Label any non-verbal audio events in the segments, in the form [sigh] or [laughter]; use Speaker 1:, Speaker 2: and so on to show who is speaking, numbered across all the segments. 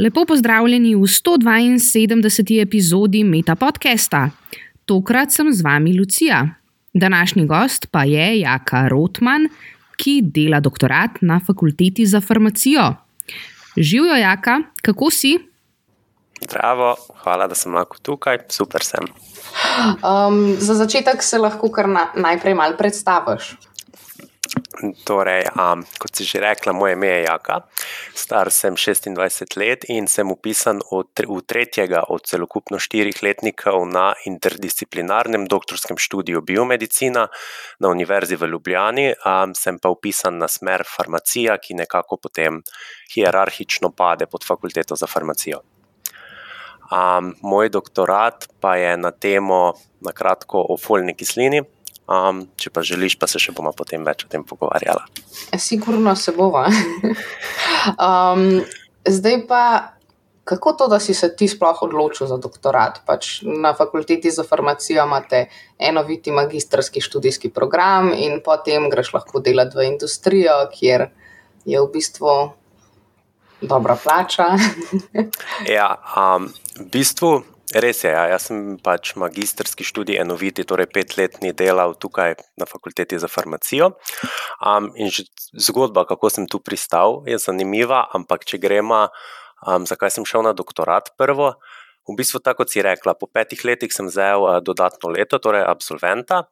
Speaker 1: Lepo pozdravljeni v 172. epizodi Meta podcasta. Tokrat sem z vami Lucija. Današnji gost pa je Jaka Rotman, ki dela doktorat na fakulteti za farmacijo. Živijo, Jaka, kako si?
Speaker 2: Zdravo, hvala, da sem lahko tukaj, super sem.
Speaker 3: Um, za začetek se lahko kar na, najprej malo predstaviš.
Speaker 2: Torej, um, kot si že rekla, moje ime je Jaka, star sem 26 let in sem upisan v, v tretjega od celokupno štirih letnikov na interdisciplinarnem doktorskem študiju biomedicina na Univerzi v Ljubljani. Um, sem pa upisan na smer farmacija, ki nekako potem hierarhično pade pod fakulteto za farmacijo. Um, moj doktorat pa je na temo, na kratko, o folni kislini. Um, če pa želiš, pa se še bomo potem več o tem pogovarjali.
Speaker 3: Sigurno se bova. [laughs] um, zdaj pa, kako to, da si se ti sploh odločil za doktorat? Pač na fakulteti za farmacijo imate enoviti magistrski študijski program, in potem greš lahko delati v industrijo, kjer je v bistvu dobra plača. [laughs]
Speaker 2: ja, um, v bistvu. Res je, ja. jaz sem pač magistrski študij enoviti, torej petletni delal tukaj na fakulteti za farmacijo. Um, in zgodba, kako sem tu pristal, je zanimiva, ampak če gremo, um, zakaj sem šel na doktorat prvo. V bistvu, tako si rekla, po petih letih sem vzel uh, dodatno leto, torej absolventa,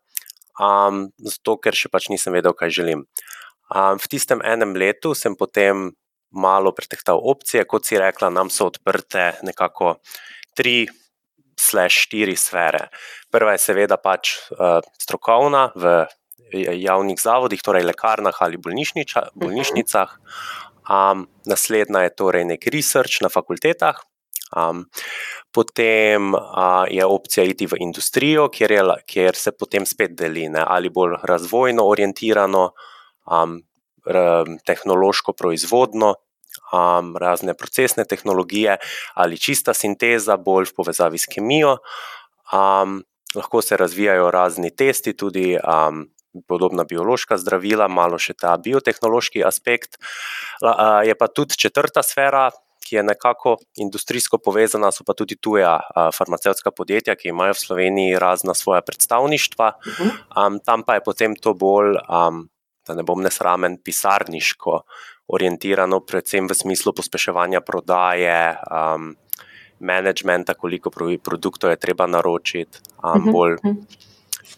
Speaker 2: um, zato ker še pač nisem vedel, kaj želim. Um, v tistem enem letu sem potem malo pretehtal opcije, kot si rekla, nam so odprte nekako tri štiri sfere. Prva je seveda pač uh, strokovna v javnih zavodih, torej lekarnah ali mhm. bolnišnicah. Um, naslednja je torej nek research na fakultetah. Um, potem uh, je opcija iti v industrijo, kjer, je, kjer se potem spet deli, ne, ali bolj razvojno orientirano, um, r, tehnološko proizvodno, um, razne procesne tehnologije ali čista sinteza, bolj v povezavi s kemijo. Um, lahko se razvijajo razni testi, tudi um, podobna biološka zdravila, malo še ta biotehnološki aspekt. Uh, je pa tudi četrta sfera. Ki je nekako industrijsko povezana, so pa tudi tuja farmacevtska podjetja, ki imajo v Sloveniji razna svoja predstavništva. Um, tam pa je potem to bolj, um, da ne bom nesramen, pisarniško orientirano, predvsem v smislu pospeševanja prodaje, um, managementa, koliko produktov je treba naročiti. Um, bolj,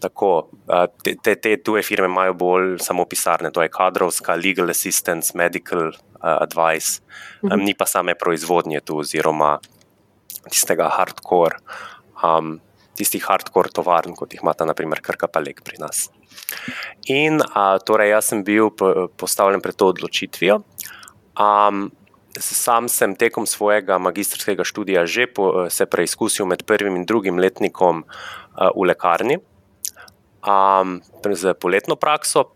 Speaker 2: tako, uh, te, te, te tuje firme imajo bolj samo pisarne, to je kadrovska, legal assistance, medical uh, advice, um, ni pa same proizvodnje tu, oziroma tistega hardcore. Um, Tistih hardcore tovarn, kot jih imata, naprimer, Krka Palek pri nas. In a, torej, jaz sem bil postavljen pred to odločitvijo. Um, sam sem tekom svojega magistrskega študija že po, se preizkusil med prvim in drugim letnikom a, v lekarni um, z poletno prakso.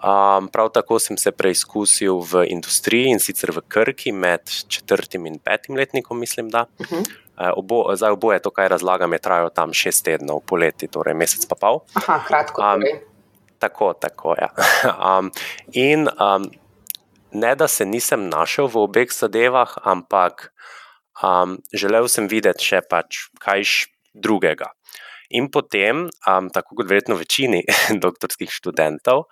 Speaker 2: Um, prav tako sem se preizkusil v industriji in sicer v Krki med četrtim in petim letnikom, mislim. Da. Uh -huh. Obo, zdaj, oboje to, kar razlagam, je trajalo tam šest tednov, poleti, torej mesec pa pol.
Speaker 3: Aha, kratko. Um,
Speaker 2: tako, tako. Ja. [laughs] Um, in um, ne, da se nisem našel v obeh zadevah, ampak um, želel sem videti še pač kaj drugega. In potem, um, tako kot verjetno večini [laughs] doktorskih študentov,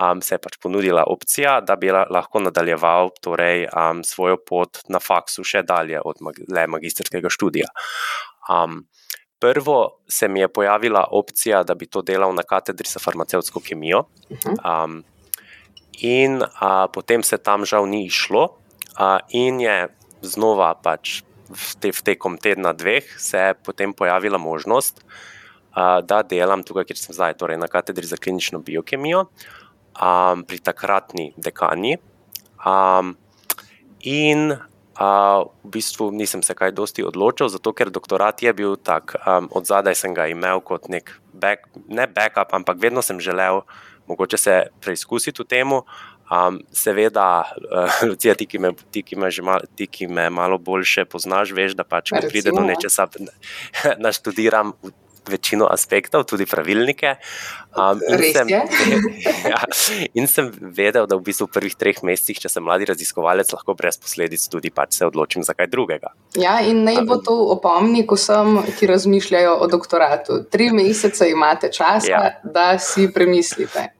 Speaker 2: um, se je pač ponudila opcija, da bi lahko nadaljeval torej, um, svojo pot na faksu še dalje od mag le magistrskega študija. Um, prvo se mi je pojavila opcija, da bi to delal na katedri za farmacevtsko kemijo. Um, in uh, potem se tam žal ni išlo, uh, in je znova pač. V, te, v tekom tedna, dveh, se je potem pojavila možnost, uh, da delam tukaj, kjer sem zdaj, torej na katedri za klinično biokemijo, uh, um, pri takratni dekani. Um, in uh, v bistvu nisem se kaj dosti odločil, zato ker doktorat je bil tak. Um, od zadaj sem ga imel kot nek back, ne backup, ampak vedno sem želel mogoče se preizkusiti v tem. Um, seveda, uh, [laughs] Lucija, ti, ki me, ti, ki me, mal, ti, ki me malo bolj poznaš, veš, da pač, ko pride do nečesa, [laughs] naštudiram večino aspektov, tudi pravilnike. Um, in, sem, [laughs] ja, in sem vedel, da v bistvu v prvih treh mesecih, če sem mladi raziskovalec, lahko brez posledic tudi pač se odločim za kaj drugega.
Speaker 3: Ja, in naj bo to opomnik vsem, ki razmišljajo o doktoratu. Tri mesece imate časa, ja. da si premislite.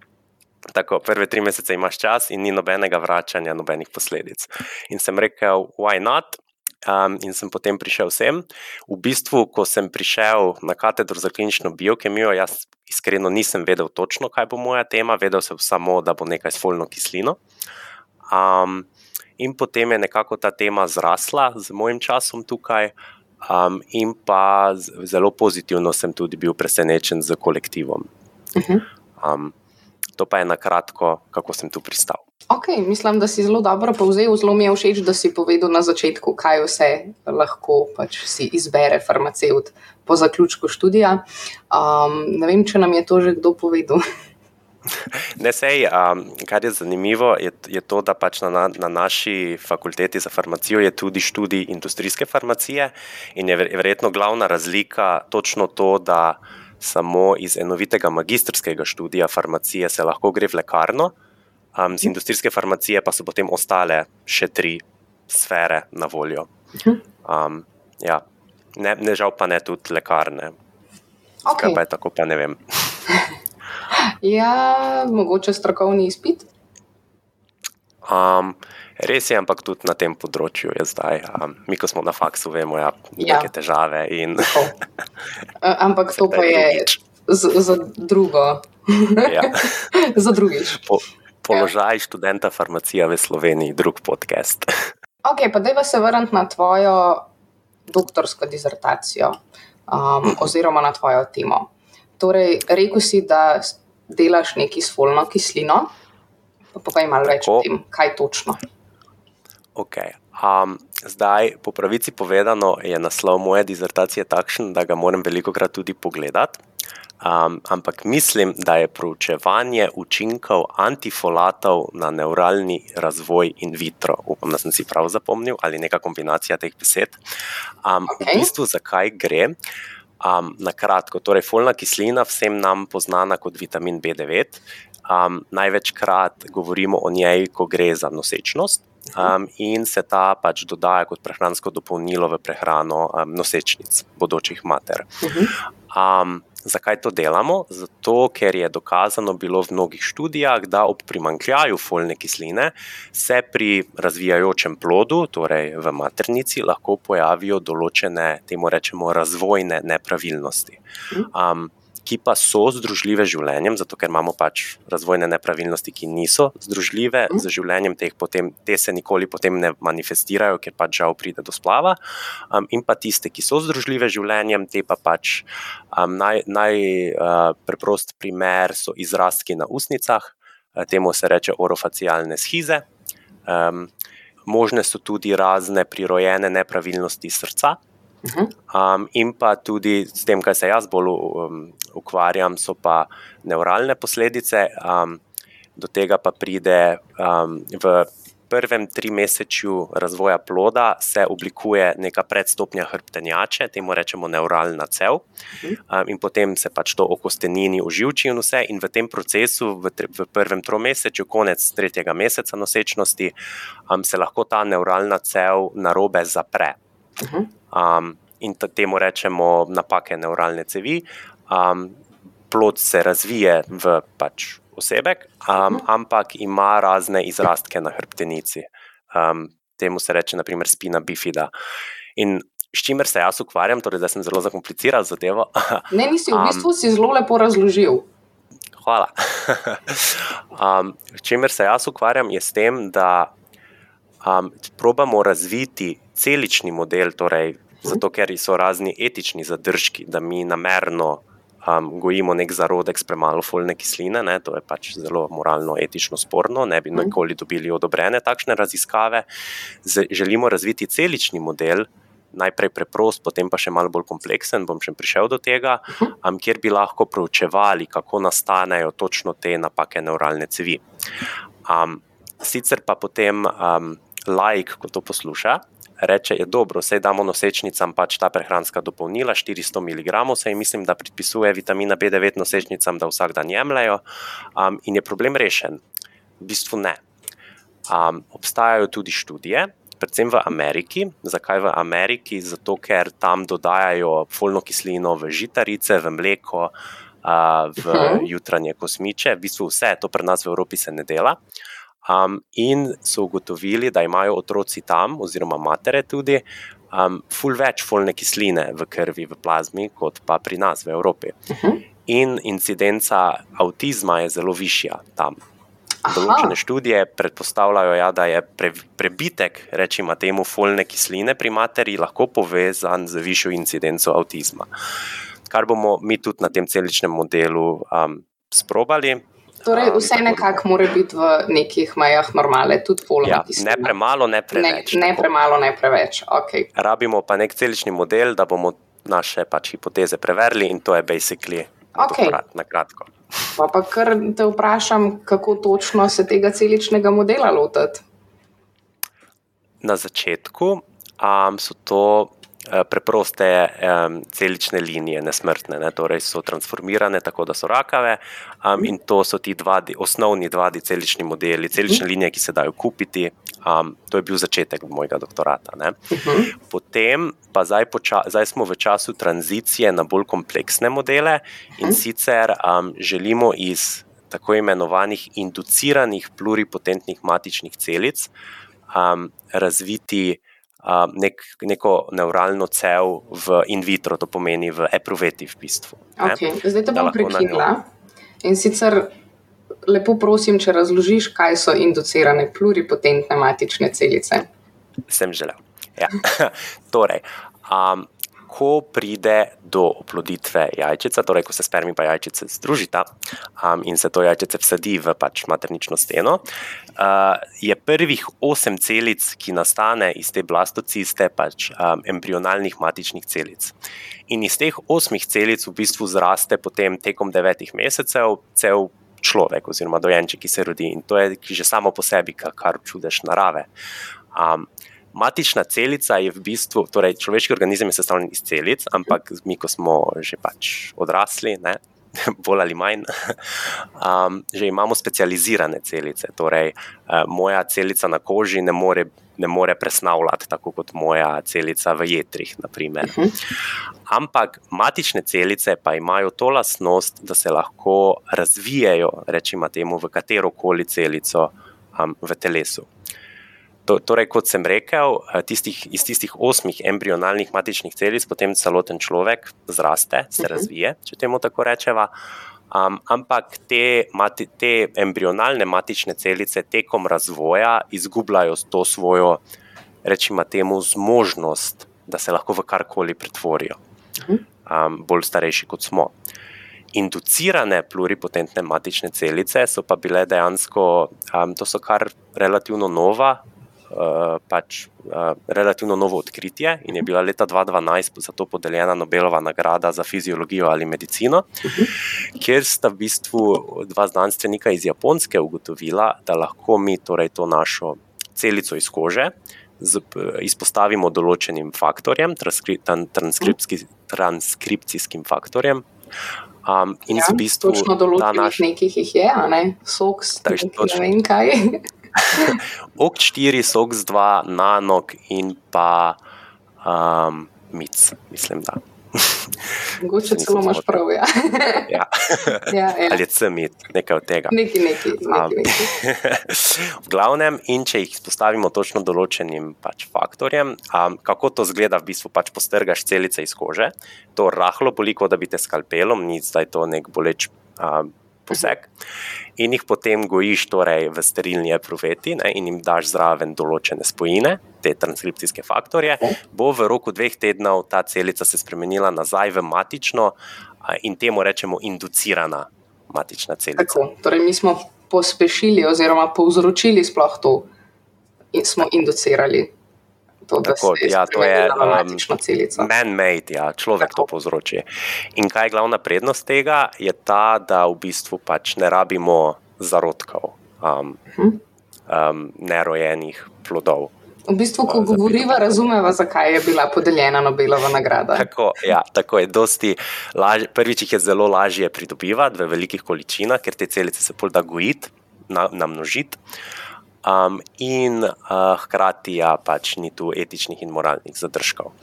Speaker 2: Tako, prve tri mesece imaš čas, in ni nobenega vračanja, nobenih posledic. In sem rekel, why not? Um, in sem potem prišel sem. V bistvu, ko sem prišel na katedro za klinično biokemijo, jaz iskreno nisem vedel točno, kaj bo moja tema, vedel sem samo, da bo nekaj s folno kislino. Um, in potem je nekako ta tema zrasla z mojim časom tukaj, um, in pa zelo pozitivno sem tudi bil presenečen z kolektivom. Um, to pa je na kratko, kako sem tu pristal.
Speaker 3: Okay, mislim, da si zelo dobro povzel. Zelo mi je všeč, da si povedal na začetku, kaj vse lahko pač si izbere farmaceut po zaključku študija. Um, ne vem, če nam je to že kdo povedal. [laughs]
Speaker 2: Ne, sej, um, kar je zanimivo, je, je to, da pač na, na naši fakulteti za farmacijo je tudi študij industrijske farmacije in je verjetno glavna razlika točno to, da samo iz enovitega magistrskega študija farmacije se lahko gre v lekarno, um, z industrijske farmacije pa so potem ostale še tri sfere na voljo. Um, ja. ne, ne žal pa ne tudi lekarne. Okay. Kaj pa je tako, pa ne vem. [laughs]
Speaker 3: ja, mogoče strokovni izpit.
Speaker 2: Um, res je, ampak tudi na tem področju je zdaj. Um, mi, ko smo na faksu, vemo, da ja, ja. težave. In... [laughs]
Speaker 3: ampak to pa je za drugo. ja. [laughs] za drugič. Po,
Speaker 2: položaj študenta farmacije v Sloveniji, drug podcast. [laughs]
Speaker 3: ok, pa da se vrnem na tvojo doktorsko dizertacijo um, oziroma na tvojo temo. Torej, rekel si, da delaš neki s folno kislino. Pa povej malo več o tem, kaj točno.
Speaker 2: Okay. Um, zdaj, po pravici povedano, je naslov moje dizertacije takšen, da ga moram veliko krat tudi pogledati. Um, ampak mislim, da je proučevanje učinkov antifolatov na neuralni razvoj in vitro. Upam, da sem si prav zapomnil ali neka kombinacija teh besed. Um, okay. V bistvu, zakaj gre? Um, na kratko, torej, folna kislina, vsem nam poznana kot vitamin B9, um, največkrat govorimo o njej, ko gre za nosečnost. Um, in se ta pač dodaja kot prehransko dopolnilo v prehrano um, nosečnic, bodočih mater. Um, zakaj to delamo? Zato, ker je dokazano bilo v mnogih študijah, da ob primankljaju folne kisline se pri razvijajočem plodu, torej v maternici, lahko pojavijo določene, temu rečemo, razvojne nepravilnosti. Um, ki pa so združljive z življenjem, zato ker imamo pač razvojne nepravilnosti, ki niso združljive z življenjem, potem, te se nikoli potem ne manifestirajo, ker pač žal pride do splava. Um, in pa tiste, ki so združljive z življenjem, te pa pač um, najpreprost naj, uh, primer so izrastki na usnicah, uh, temu se reče orofacialne schize. Um, možne so tudi razne prirojene nepravilnosti srca. Um, in pa tudi s tem, kar se jaz bolj um, ukvarjam, so pa neuralne posledice. Um, do tega pa pride um, v prvem trimesečju razvoja ploda, se oblikuje neka predstopnja hrbtenjače, temu rečemo neuralna cev, um, in potem se pač to okostenini uživči in vse. In v tem procesu, v, v prvem tromesečju, konec tretjega meseca nosečnosti, um, se lahko ta neuralna cev narobe zapre. Um, in temu rečemo napake neuralne cevi. Um, plod se razvije v pač osebek, um, ampak ima razne izrastke na hrbtenici. Um, temu se reče, naprimer, spina bifida. In s čimer se jaz ukvarjam, torej da sem zelo zakompliciral zadevo.
Speaker 3: Ne, nisi v bistvu um, si zelo lepo razložil.
Speaker 2: Hvala. [laughs] um, s čimer se jaz ukvarjam, je s tem, da um, probamo razviti celični model, torej, zato ker so razni etični zadržki, da mi namerno um, gojimo nek zarodek s premalo folne kisline. Ne, to je pač zelo moralno, etično sporno, ne bi nikoli dobili odobrene takšne raziskave. Z, želimo razviti celični model. Najprej preprost, potem pa še malo bolj kompleksen, bom še prišel do tega, um, kjer bi lahko proučevali, kako nastanejo točno te napake neuralne cevi. Um, sicer pa potem um, laik, ko to posluša, reče, je dobro, vse damo nosečnicam pač ta prehranska dopolnila, 400 mg, se jim mislim, da predpisuje vitamina B9 nosečnicam, da vsak dan jemljajo um, in je problem rešen. V bistvu ne. Um, obstajajo tudi študije, predvsem v Ameriki. Zakaj v Ameriki? Zato, ker tam dodajajo folno kislino v žitarice, v mleko, uh, v jutranje kosmiče, v bistvu vse, to pri nas v Evropi se ne dela. Um, in so ugotovili, da imajo otroci tam, oziroma matere tudi, um, ful več folne kisline v krvi, v plazmi, kot pa pri nas v Evropi. In incidenca avtizma je zelo višja tam. Določene študije predpostavljajo, ja, da je pre, prebitek, rečemo temu, folne kisline pri materi lahko povezan z višjo incidenco avtizma. Kar bomo mi tudi na tem celičnem modelu um, sprobali.
Speaker 3: Torej, vse nekako mora biti v nekih mejah normale, tudi folne
Speaker 2: Ja, ne premalo, ne
Speaker 3: Ne,
Speaker 2: preveč.
Speaker 3: ne
Speaker 2: tako.
Speaker 3: premalo, ne preveč. Okay.
Speaker 2: Rabimo pa nek celični model, da bomo naše pač, hipoteze preverili, in to je basically
Speaker 3: Okej.
Speaker 2: doktorat na kratko.
Speaker 3: Pa, pa kar te vprašam, kako točno se tega celičnega modela lotiti.
Speaker 2: Na začetku um, so to preproste um, celične linije, nesmrtne, ne? torej so transformirane tako, da so rakave, um, in to so ti dva, di- osnovni dva di celični modeli, celične linije, ki se dajo kupiti. Um, to je bil začetek mojega doktorata. Ne?
Speaker 3: Uh-huh.
Speaker 2: Potem pa zdaj, zdaj smo v času tranzicije na bolj kompleksne modele in sicer um, želimo iz tako imenovanih induciranih pluripotentnih matičnih celic um, razviti nek, neko neuralno cev v in vitro, to pomeni v epruveti v bistvu. ne.
Speaker 3: Okay. Zdaj te bom prekinila. In sicer lepo prosim, če razložiš, kaj so inducirane pluripotentne matične celice.
Speaker 2: sem želel. Ja. [laughs] torej, um, ko pride do oploditve jajčica, torej ko se spermi in jajčice združita um, in se to jajčice vsadi v pač maternično steno, uh, je prvih osem celic, ki nastane iz te blastociste, pač um, embrionalnih matičnih celic. In iz teh osmih celic v bistvu zraste potem tekom devetih mesecev cel človek oziroma dojenček, ki se rodi in to je že samo po sebi kar čudež narave. Um, matična celica je v bistvu, torej človeški organizem je sestavljen iz celic, ampak mi, ko smo že pač odrasli, ne, [laughs] bolj ali manj, [laughs] um, že imamo specializirane celice. Torej, uh, moja celica na koži ne more, ne more presnavljati tako kot moja celica v jetrih. Naprimer. Ampak matične celice pa imajo to lastnost, da se lahko razvijajo, rečemo temu, v katero koli celico um, v telesu. To, torej, kot sem rekel, eh, tistih, iz tistih osmih embrionalnih matičnih celic potem celoten človek zraste, se
Speaker 3: Mhm.
Speaker 2: razvije, če temu tako rečeva. Um, ampak te, mati, te embrionalne matične celice tekom razvoja izgubljajo to svojo, rečemo temu, zmožnost, da se lahko v karkoli pretvorijo, um, bolj starejši kot smo. Inducirane pluripotentne matične celice so pa bile dejansko, um, to so kar relativno nova, uh, pač uh, relativno novo odkritje in je bila leta 2012 za to podeljena Nobelova nagrada za fiziologijo ali medicino, kjer sta v bistvu dva znanstvenika iz Japonske ugotovila, da lahko mi torej to našo celico iz kože. Z, izpostavimo določenim faktorjem, transkri, transkripcijskim faktorjem, um, in
Speaker 3: Ja,
Speaker 2: v bistvu
Speaker 3: točno določenih
Speaker 2: naš
Speaker 3: nekih jih je, ne? Soks,
Speaker 2: Tak,
Speaker 3: ne vem kaj. [laughs]
Speaker 2: OK4, SOX2, Nanok in pa um, MIC, mislim, da.
Speaker 3: Mogoče celo imaš prav, ja.
Speaker 2: Ja.
Speaker 3: ja, ja.
Speaker 2: Ali je CMIT, nekaj od tega.
Speaker 3: Neki, neki,
Speaker 2: Um,
Speaker 3: neki, neki. [laughs]
Speaker 2: v glavnem, in če jih izpostavimo točno določenim pač faktorjem, um, kako to zgleda, v bistvu pač postrgaš celice iz kože, to rahlo boli, kot da bi te skalpelom, ni zdaj to nek boleč um, poseg. In jih potem gojiš torej, v sterilni epruveti ne, in jim daš zraven določene spojine, te transkripcijske faktorje, bo v roku dveh tednov ta celica se spremenila nazaj v matično in temu rečemo inducirana matična celica.
Speaker 3: Tako, torej mi smo pospešili oziroma povzročili sploh to in smo inducirali to,
Speaker 2: Tako, ja, to je, um. Man-made, ja, človek to
Speaker 3: Tako.
Speaker 2: povzroči. In kaj je glavna prednost tega? Je ta, da v bistvu pač ne rabimo zarodkov, um,
Speaker 3: Mhm.
Speaker 2: um, nerojenih plodov.
Speaker 3: V bistvu, ko govoriva, razumeva, zakaj je bila podeljena Nobelova nagrada.
Speaker 2: Tako, ja, tako je. Laž, prvič jih je zelo lažje pridobivati v velikih količinah, ker te celice se pol da gojiti, namnožiti. Um, in uh, hkrati ja, pač ni tu etičnih in moralnih zadržkov.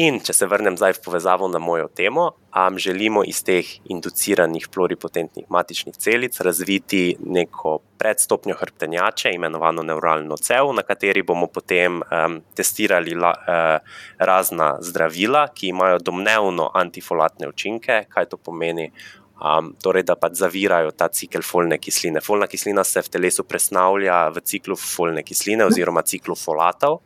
Speaker 2: In če se vrnem zdaj v povezavo na mojo temo, um, želimo iz teh induciranih pluripotentnih matičnih celic razviti neko predstopnjo hrbtenjače, imenovano neuralno cev, na kateri bomo potem um, testirali la, uh, razna zdravila, ki imajo domnevno antifolatne učinke. Kaj to pomeni? Um, torej, da pač zavirajo ta cikel folne kisline. Folna kislina se v telesu presnavlja v ciklu folne kisline oziroma ciklu folatov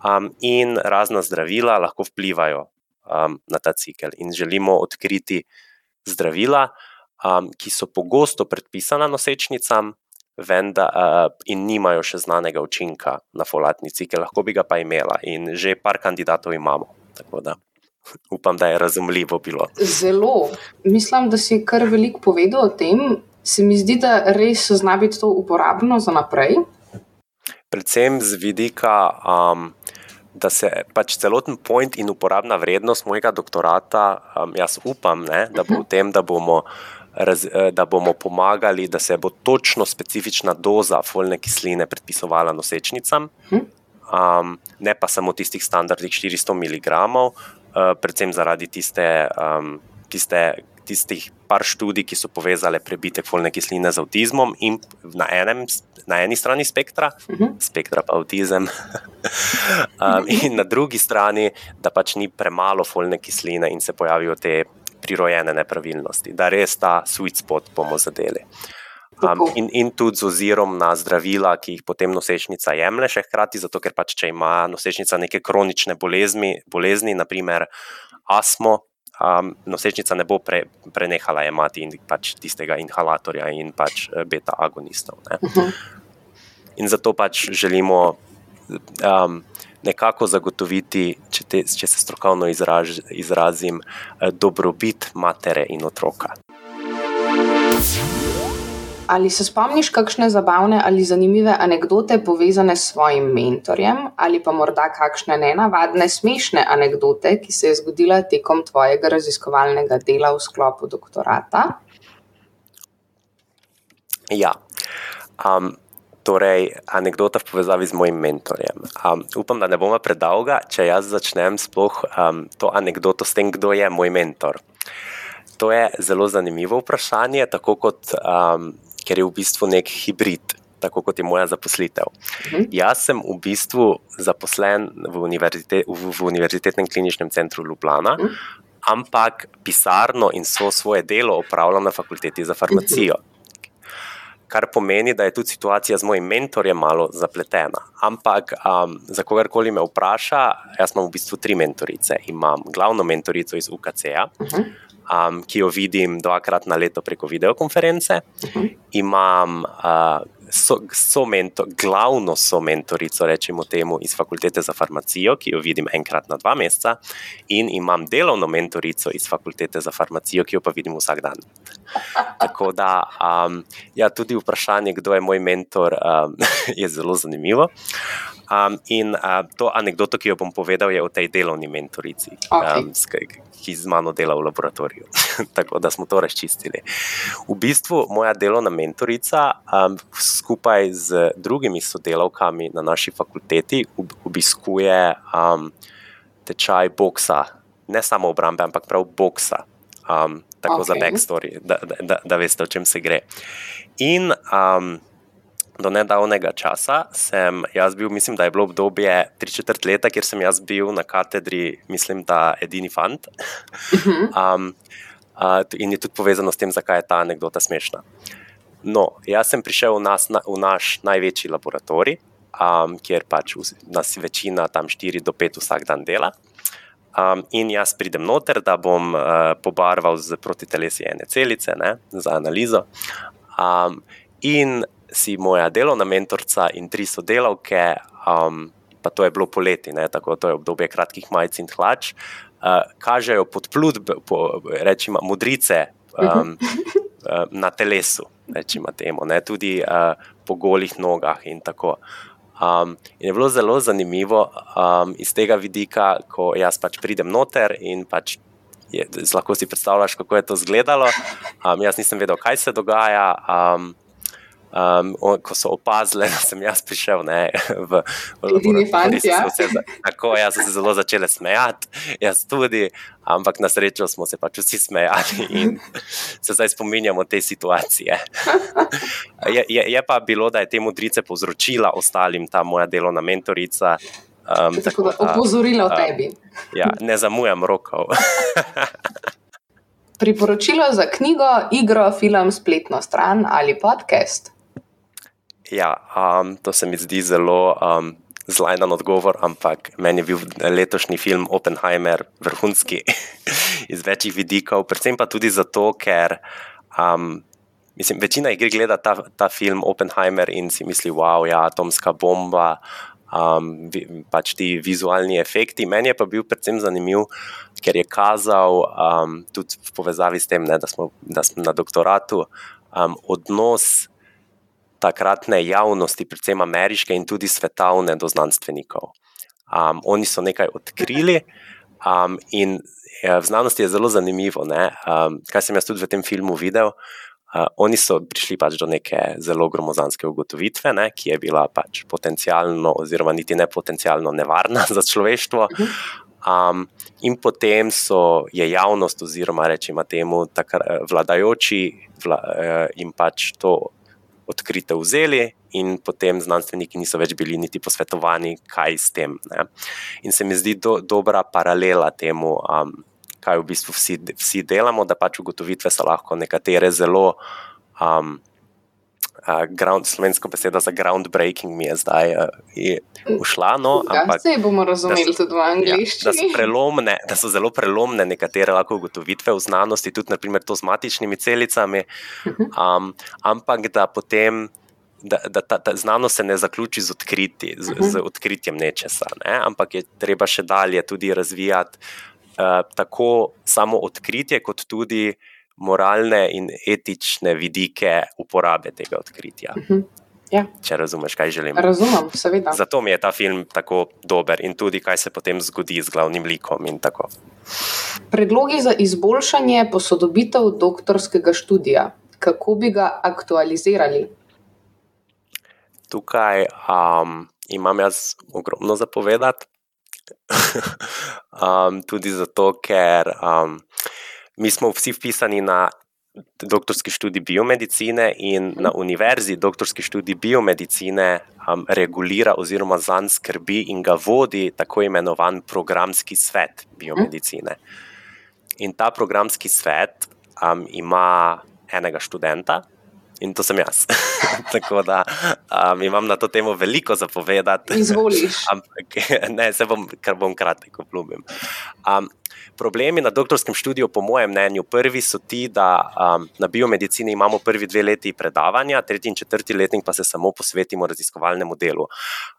Speaker 2: um, in razna zdravila lahko vplivajo um, na ta cikel. In želimo odkriti zdravila, um, ki so pogosto predpisana nosečnicam, vendar uh, in nimajo še znanega učinka na folatni cikel, lahko bi ga pa imela, in že par kandidatov imamo. Upam, da je razumljivo bilo.
Speaker 3: Zelo. Mislim, da si kar veliko povedal o tem. Se mi zdi, da res zna biti to uporabno za naprej.
Speaker 2: Predvsem z vidika um, da se pač celoten point in uporabna vrednost mojega doktorata, um, jaz upam, ne, da bo v tem, da bomo, raz, eh, da bomo pomagali, da se bo točno specifična doza folne kisline predpisovala nosečnicam, um, ne pa samo tistih standardnih 400 mg, uh, predvsem zaradi tiste. Um, Tiste, tistih par študij, ki so povezale prebitek folne kisline z avtizmom, in na, enem, na eni strani spektra, uh mhm. -huh. spektra pa avtizem, [laughs] um, in na drugi strani, da pač ni premalo folne kisline in se pojavijo te prirojene nepravilnosti, da res ta sweet spot bomo zadeli. Um, in, in tudi z ozirom na zdravila, ki jih potem nosečnica jemlje, še hkrati, zato ker pač, če ima nosečnica neke kronične bolezni, bolezni naprimer astmo, um, nosečnica ne bo pre, prenehala imati in pač tistega inhalatorja in pač eh, beta agonistov. Ne. Uh -huh. In zato pač želimo um, nekako zagotoviti, če, te, če se strokovno izraž, izrazim, eh, dobrobit matere in otroka.
Speaker 3: Ali se spomniš kakšne zabavne ali zanimive anekdote povezane s svojim mentorjem, ali pa morda kakšne nenavadne, smešne anekdote, ki se je zgodila tekom tvojega raziskovalnega dela v sklopu doktorata?
Speaker 2: Ja. Um, torej, anekdota v povezavi z mojim mentorjem. Um, upam, da ne bomo predolga, če jaz začnem sploh um, to anekdoto s tem, kdo je moj mentor. To je zelo zanimivo vprašanje, tako kot um, ker je v bistvu nek hibrid, tako kot je moja zaposlitev. Mhm. Jaz sem v bistvu zaposlen v, univerzite, v, v Univerzitetnem kliničnem centru Ljubljana, mhm. ampak pisarno in so svoje delo opravljam na fakulteti za farmacijo. Mhm. Kar pomeni, da je tudi situacija z mojim mentorjem malo zapletena. Ampak, um, za kogarkoli me vpraša, jaz imam v bistvu tri mentorice. Imam glavno mentorico iz UKC-ja, uh -huh um, ki jo vidim dvakrat na leto preko videokonference. Uh -huh. Imam uh, so, so mentor, glavno so mentorico, rečemo temu, iz fakultete za farmacijo, ki jo vidim enkrat na dva meseca, in imam delovno mentorico iz fakultete za farmacijo, ki jo pa vidim vsak dan. [laughs] Tako da, um, ja, tudi vprašanje, kdo je moj mentor, um, [laughs] je zelo zanimivo. Um, in uh, to anegdoto, ki jo bom povedal, je o tej delovni mentorici, okay. um, ki z mano dela v laboratoriju. [laughs] Tako da smo to razčistili. V bistvu moja delovna mentorica um, skupaj z drugimi sodelavkami na naši fakulteti obiskuje um, tečaj boksa, ne samo obrambe, ampak prav boksa. Um, tako okay. za backstory, da, da, da, da veste, o čem se gre. In um, do nedavnega časa sem jaz bil, mislim, da je bilo obdobje tri četrt leta, kjer sem jaz bil na katedri, mislim, da edini fant. [laughs] Um, uh, in je tudi povezano s tem, zakaj je ta anekdota smešna. No, jaz sem prišel v, nas, v naš največji laboratorij, um, kjer pač nas večina, tam 4 do 5 vsak dan dela. Um, in jaz pridem noter, da bom uh, pobarval z protitelesi ene celice ne, za analizo. Um, in si moja delovna mentorica in tri sodelavke, um, pa to je bilo poleti, ne, tako to je obdobje kratkih majic in hlač, uh, kažejo podplut, po, rečemo, modrice. Um, na telesu, rečemo temu, ne, tudi uh, po golih nogah in tako. Um, in je bilo zelo zanimivo um, iz tega vidika, ko jaz pač pridem noter in pač je, lahko si predstavljaš, kako je to izgledalo. Um, jaz nisem vedel, kaj se dogaja. Um, Um, ko so opazili, [laughs] da sem jaz prišel ne, v
Speaker 3: Ljubljano,
Speaker 2: tako jaz sem se zelo začel smejati, jaz tudi, ampak na srečo smo se pač vsi smejali in [laughs] se zdaj spominjamo te situacije. [laughs] Je, je, je pa bilo, da je te modrice povzročila ostalim, ta moja delovna mentorica.
Speaker 3: Um, tako da opozorila o tebi.
Speaker 2: Ja, ne zamujam rokov.
Speaker 3: Priporočilo za knjigo, igro, film, spletno stran ali podcast.
Speaker 2: Ja, um, to se mi zdi zelo um, zlajnan odgovor, ampak meni je bil letošnji film Oppenheimer vrhunski [laughs] iz večjih vidikov, predvsem pa tudi zato, ker um, mislim, večina jih gleda ta, ta film Oppenheimer in si misli, wow, ja, atomska bomba. Um, pač ti vizualni efekti. Meni je pa bil predvsem zanimiv, ker je kazal um, tudi v povezavi s tem, ne, da, smo, da smo na doktoratu, um, odnos takratne javnosti, predvsem ameriške in tudi svetovne, do znanstvenikov. Um, oni so nekaj odkrili, um, in ja, v znanosti je zelo zanimivo, um, kaj sem jaz tudi v tem filmu videl. Uh, oni so prišli pač do neke zelo gromozanske ugotovitve, ne, ki je bila pač potencialno, oziroma niti ne potencialno nevarna [laughs] za človeštvo. Um, in potem so, je javnost, oziroma rečemo temu, takrat vladajoči vla, uh, in pač to odkrite vzeli, in potem znanstveniki niso več bili niti posvetovani, kaj s tem. Ne. In se mi zdi do, dobra paralela temu, um, kaj v bistvu vsi, vsi delamo, da pač ugotovitve so lahko nekatere zelo. Um, Uh, ground, slovensko besedo za groundbreaking mi je zdaj uh, ušla. No,
Speaker 3: ampak, se bomo razumeli tudi v angliščini.
Speaker 2: Ja, da, da so zelo prelomne nekatere lahko ugotovitve v znanosti, tudi naprimer to z matičnimi celicami, um, ampak da potem. Da, da ta, ta znanost se ne zaključi z, odkriti, z, z odkritjem nečesa, ne? ampak je treba še dalje tudi razvijati uh, tako samo odkritje, kot tudi uh, moralne in etične vidike uporabe tega odkritja. Uh
Speaker 3: mhm. -huh. ja.
Speaker 2: Če razumeš, kaj želim.
Speaker 3: Razumem, seveda.
Speaker 2: Zato mi je ta film tako dober in tudi, kaj se potem zgodi z glavnim likom.
Speaker 3: Predlogi za izboljšanje posodobitev doktorskega študija, kako bi ga aktualizirali?
Speaker 2: Tukaj um, imam jaz ogromno zapovedati. [laughs] um, tudi zato, ker. Um, mi smo vsi vpisani na doktorski študij biomedicine in na univerzi doktorski študij biomedicine um, regulira oziroma zanj skrbi in ga vodi tako imenovan programski svet biomedicine. In ta programski svet um, ima enega študenta. In to sem jaz. [laughs] Tako da um, imam na to temo veliko zapovedati.
Speaker 3: Izvoliš. [laughs]
Speaker 2: Ampak ne, se bom, kar bom kratek obljubil. Um, Problemi na doktorskem študiju, po mojem mnenju, prvi so ti, da um, na biomedicini imamo prvi dve leti predavanja, tretji in četrti letnik pa se samo posvetimo raziskovalnemu delu.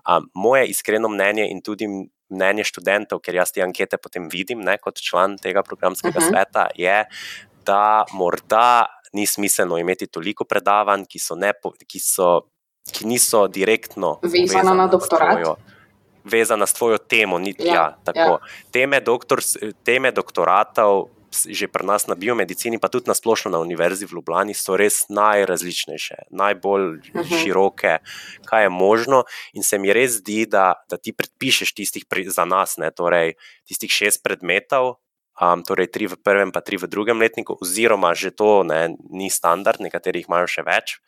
Speaker 2: Um, moje iskreno mnenje in tudi mnenje študentov, ker jaz te ankete potem vidim ne, kot član tega programskega uh mhm. -huh. sveta, je, da morda ni smiselno imeti toliko predavanj, ki, so ne, ki, so, ki niso direktno
Speaker 3: vezane na doktorat
Speaker 2: vezana s tvojo temo. Ni, ja, ja, ja. Teme, doktor, teme doktoratov, že pri nas na biomedicini, pa tudi na splošno na Univerzi v Ljubljani, so res najrazličnejše, najbolj uh mhm. -huh. široke, kaj je možno. In se mi res zdi, da, da ti predpišeš tistih pri, za nas, ne, torej tistih šest predmetov. Um, torej, tri v prvem, pa tri v drugem letniku, oziroma že to ne, ni standard, nekaterih imajo še več.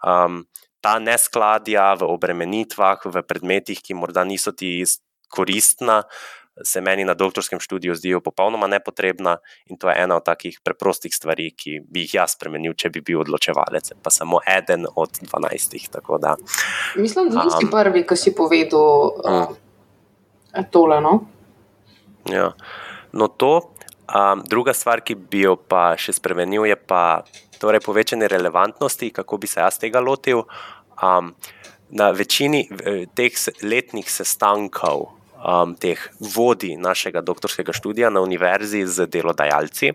Speaker 2: Um, ta neskladja v obremenitvah, v predmetih, ki morda niso ti koristna, se meni na doktorskem študiju zdijo popolnoma nepotrebna in to je ena od takih preprostih stvari, ki bi jih jaz spremenil, če bi bil odločevalec, pa samo eden od dvanajstih.
Speaker 3: Mislim, da nisi um, prvi, ki si povedal uh, tole. No?
Speaker 2: Ja. No, to. Um, druga stvar, ki bi jo pa še spremenil, je pa torej povečanje relevantnosti, kako bi se jaz tega lotil. Um, na večini teh letnih sestankov, um, teh vodij našega doktorskega študija na univerzi z delodajalci,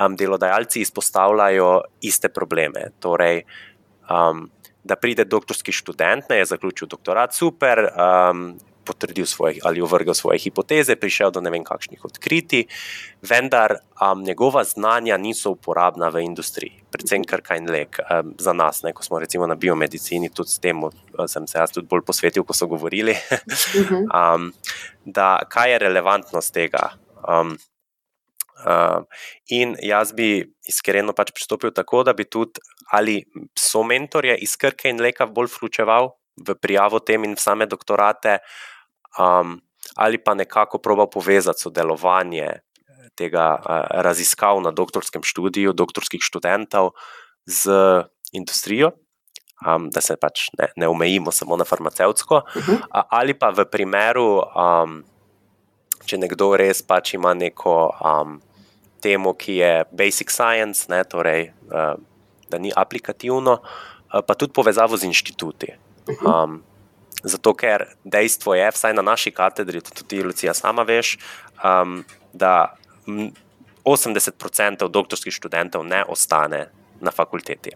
Speaker 2: um, delodajalci izpostavljajo iste probleme. Torej, um, da pride doktorski študent, ne je zaključil doktorat, super. Um, Potrdil svoje ali uvrgal svoje hipoteze, prišel do ne vem kakšnih odkritij, vendar um, njegova znanja niso uporabna v industriji, predvsem krka in lek um, za nas. Ne, ko smo recimo na biomedicini, tudi s tem sem se jaz tudi bolj posvetil, ko so govorili, [laughs] um, da kaj je relevantnost tega. Um, Uh, in jaz bi iskreno pač pristopil tako, da bi tudi ali so mentorje iz Krke in Leka bolj vključeval v prijavo tem in same doktorate, um, ali pa nekako probal povezati sodelovanje tega uh, raziskav na doktorskem študiju, doktorskih študentov z industrijo. Um, da se pač ne, ne omejimo samo na farmacevtsko, uh -huh. ali pa v primeru, um, če nekdo res pač ima neko um, temo, ki je basic science, ne, torej, uh, da ni aplikativno, uh, pa tudi povezavo z inštituti. Um, zato, ker dejstvo je, vsaj na naši katedri, tudi Lucija, sama veš, um, da 80% doktorskih študentov ne ostane na fakulteti.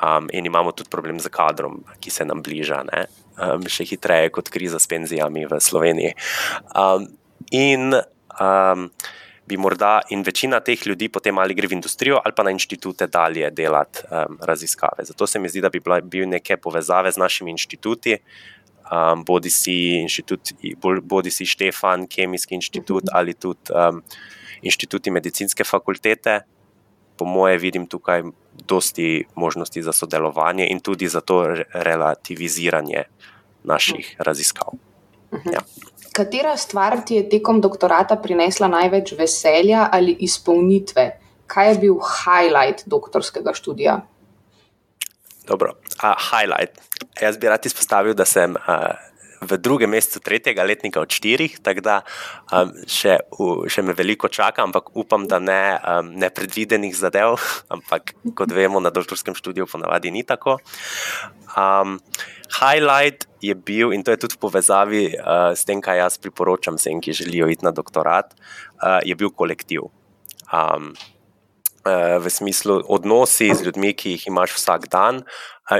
Speaker 2: Um, in imamo tudi problem z kadrom, ki se nam bliža, um, še hitreje kot kriza s penzijami v Sloveniji. Um, in um, bi morda in večina teh ljudi potem ali gre v industrijo ali pa na inštitute dalje delati um, raziskave. Zato se mi zdi, da bi bile bil neke povezave z našimi inštituti, um, bodi, si inštitut, bodi si Štefan, Kemijski inštitut mhm. ali tudi um, inštituti medicinske fakultete. Po moje vidim tukaj dosti možnosti za sodelovanje in tudi za to relativiziranje naših raziskav.
Speaker 3: Mhm. Ja. Katera stvar ti je tekom doktorata prinesla največ veselja ali izpolnitve? Kaj je bil highlight doktorskega študija?
Speaker 2: Dobro, uh, highlight. Jaz bi rad izpostavil, da sem uh, v drugem mesecu tretjega letnika od štirih, tako da um, še, uh, še me veliko čaka, ampak upam, da ne um, nepredvidenih zadev. [laughs] Ampak kot vemo, na doktorskem študiju ponavadi ni tako. Um, highlight je bil, in to je tudi v povezavi uh, s tem, kaj jaz priporočam vsem, ki želijo iti na doktorat, uh, je bil kolektiv. Uh, v smislu odnosi z ljudmi, ki jih imaš vsak dan.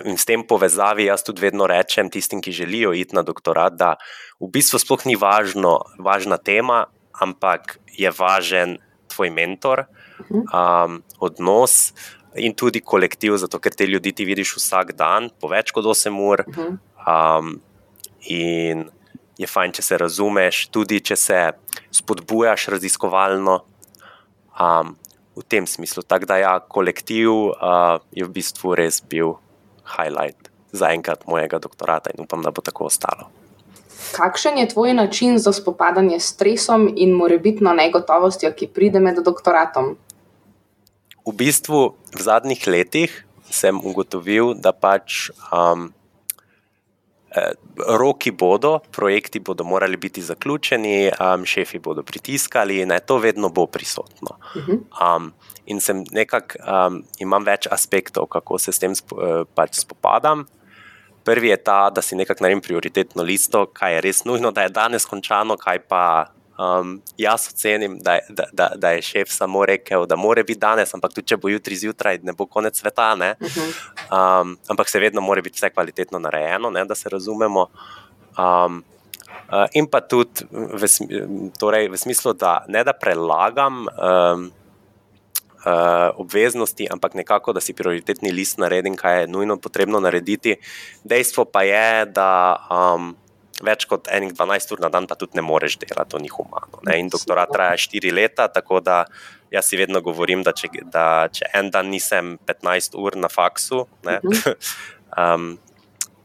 Speaker 2: In s tem povezavi jaz tudi vedno rečem tistim, ki želijo iti na doktorat, da v bistvu sploh ni važno, važna tema, ampak je važen tvoj mentor, um, odnos in tudi kolektiv, zato ker te ljudi ti vidiš vsak dan, po več kot 8 ur. Um, in je fajn, če se razumeš, tudi če se spodbujaš raziskovalno. Um, v tem smislu. Tako da, ja, kolektiv uh, je v bistvu res bil highlight za enkrat mojega doktorata in upam, da bo tako ostalo.
Speaker 3: Kakšen je tvoj način za spopadanje s stresom in morebitno negotovostjo, ki pride med doktoratom?
Speaker 2: v bistvu v zadnjih letih sem ugotovil, da pač um, roki bodo, projekti bodo morali biti zaključeni, um, šefi bodo pritiskali in to vedno bo prisotno. Um, in sem nekako um, imam več aspektov, kako se s tem sp eh, pač spopadam. Prvi je ta, da si nekako naredim prioritetno listo, kaj je res nujno, da je danes končano, kaj pa Um, jaz ocenim, da, da, da, da je šef samo rekel, da mora biti danes, ampak tudi če bo jutri zjutraj, ne bo konec sveta. Um, ampak se vedno mora biti vse kvalitetno narejeno, ne, da se razumemo. Um, uh, in pa tudi v, torej, v smislu, da ne da prelagam. Um, Uh, obveznosti, ampak nekako, da si prioritetni list naredim, kaj je nujno potrebno narediti. Dejstvo pa je, da um, več kot enih 12 ur na dan, pa tudi ne moreš delati, to ni humano. Ne? In doktorat traja 4 leta, tako da jaz si vedno govorim, da če, da če en dan nisem 15 ur na faksu, [laughs] um,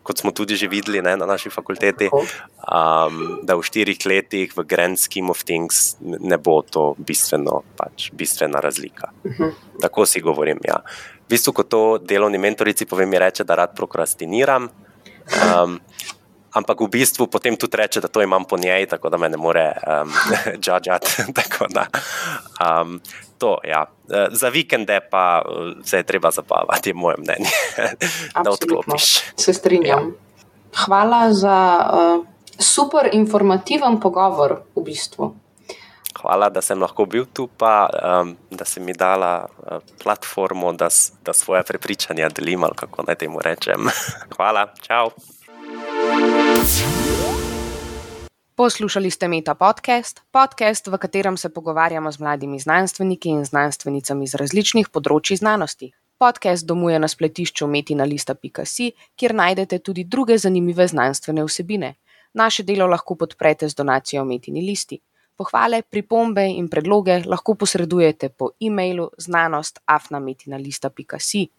Speaker 2: kot smo tudi že videli ne, na naši fakulteti, um, da v štirih letih v Grand Scheme of Things ne bo to bistveno, pač, bistvena razlika. Tako si govorim. Ja. V bistvu, ko to delovni mentorici povem, mi reče, da rad prokrastiniram. Um, ampak v bistvu potem tudi reče, da to imam po njej, tako da me ne more um, judžati. um, to, ja. E, za vikende pa e, se je treba zabavati, je moje mnenje. [laughs] da odklopiš.
Speaker 3: Se strinjam. Ja. Hvala za uh, super informativen pogovor v bistvu.
Speaker 2: hvala, da sem lahko bil tu, pa um, da si mi dala uh, platformo, da, da svoje prepričanja delim, ali kako naj temu rečem. [laughs] hvala, čau.
Speaker 3: Poslušali ste Meta podcast, podcast, v katerem se pogovarjamo z mladimi znanstveniki in znanstvenicami z različnih področji znanosti. Podcast domuje na spletišču metinalista.si, kjer najdete tudi druge zanimive znanstvene vsebine. Naše delo lahko podprete z donacijo Metini listi. Pohvale, pripombe in predloge lahko posredujete po e-mailu znanost.afnametinalista.si.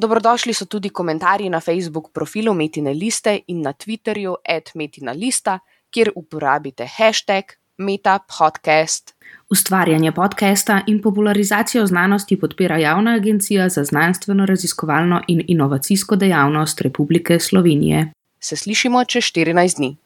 Speaker 3: Dobrodošli so tudi komentarji na Facebook profilu Metine liste in na Twitterju @metinalista kjer uporabite hashtag MetaPodcast. Ustvarjanje podcasta in popularizacijo znanosti podpira Javna agencija za znanstveno, raziskovalno in inovacijsko dejavnost Republike Slovenije. Se slišimo čez 14 dni.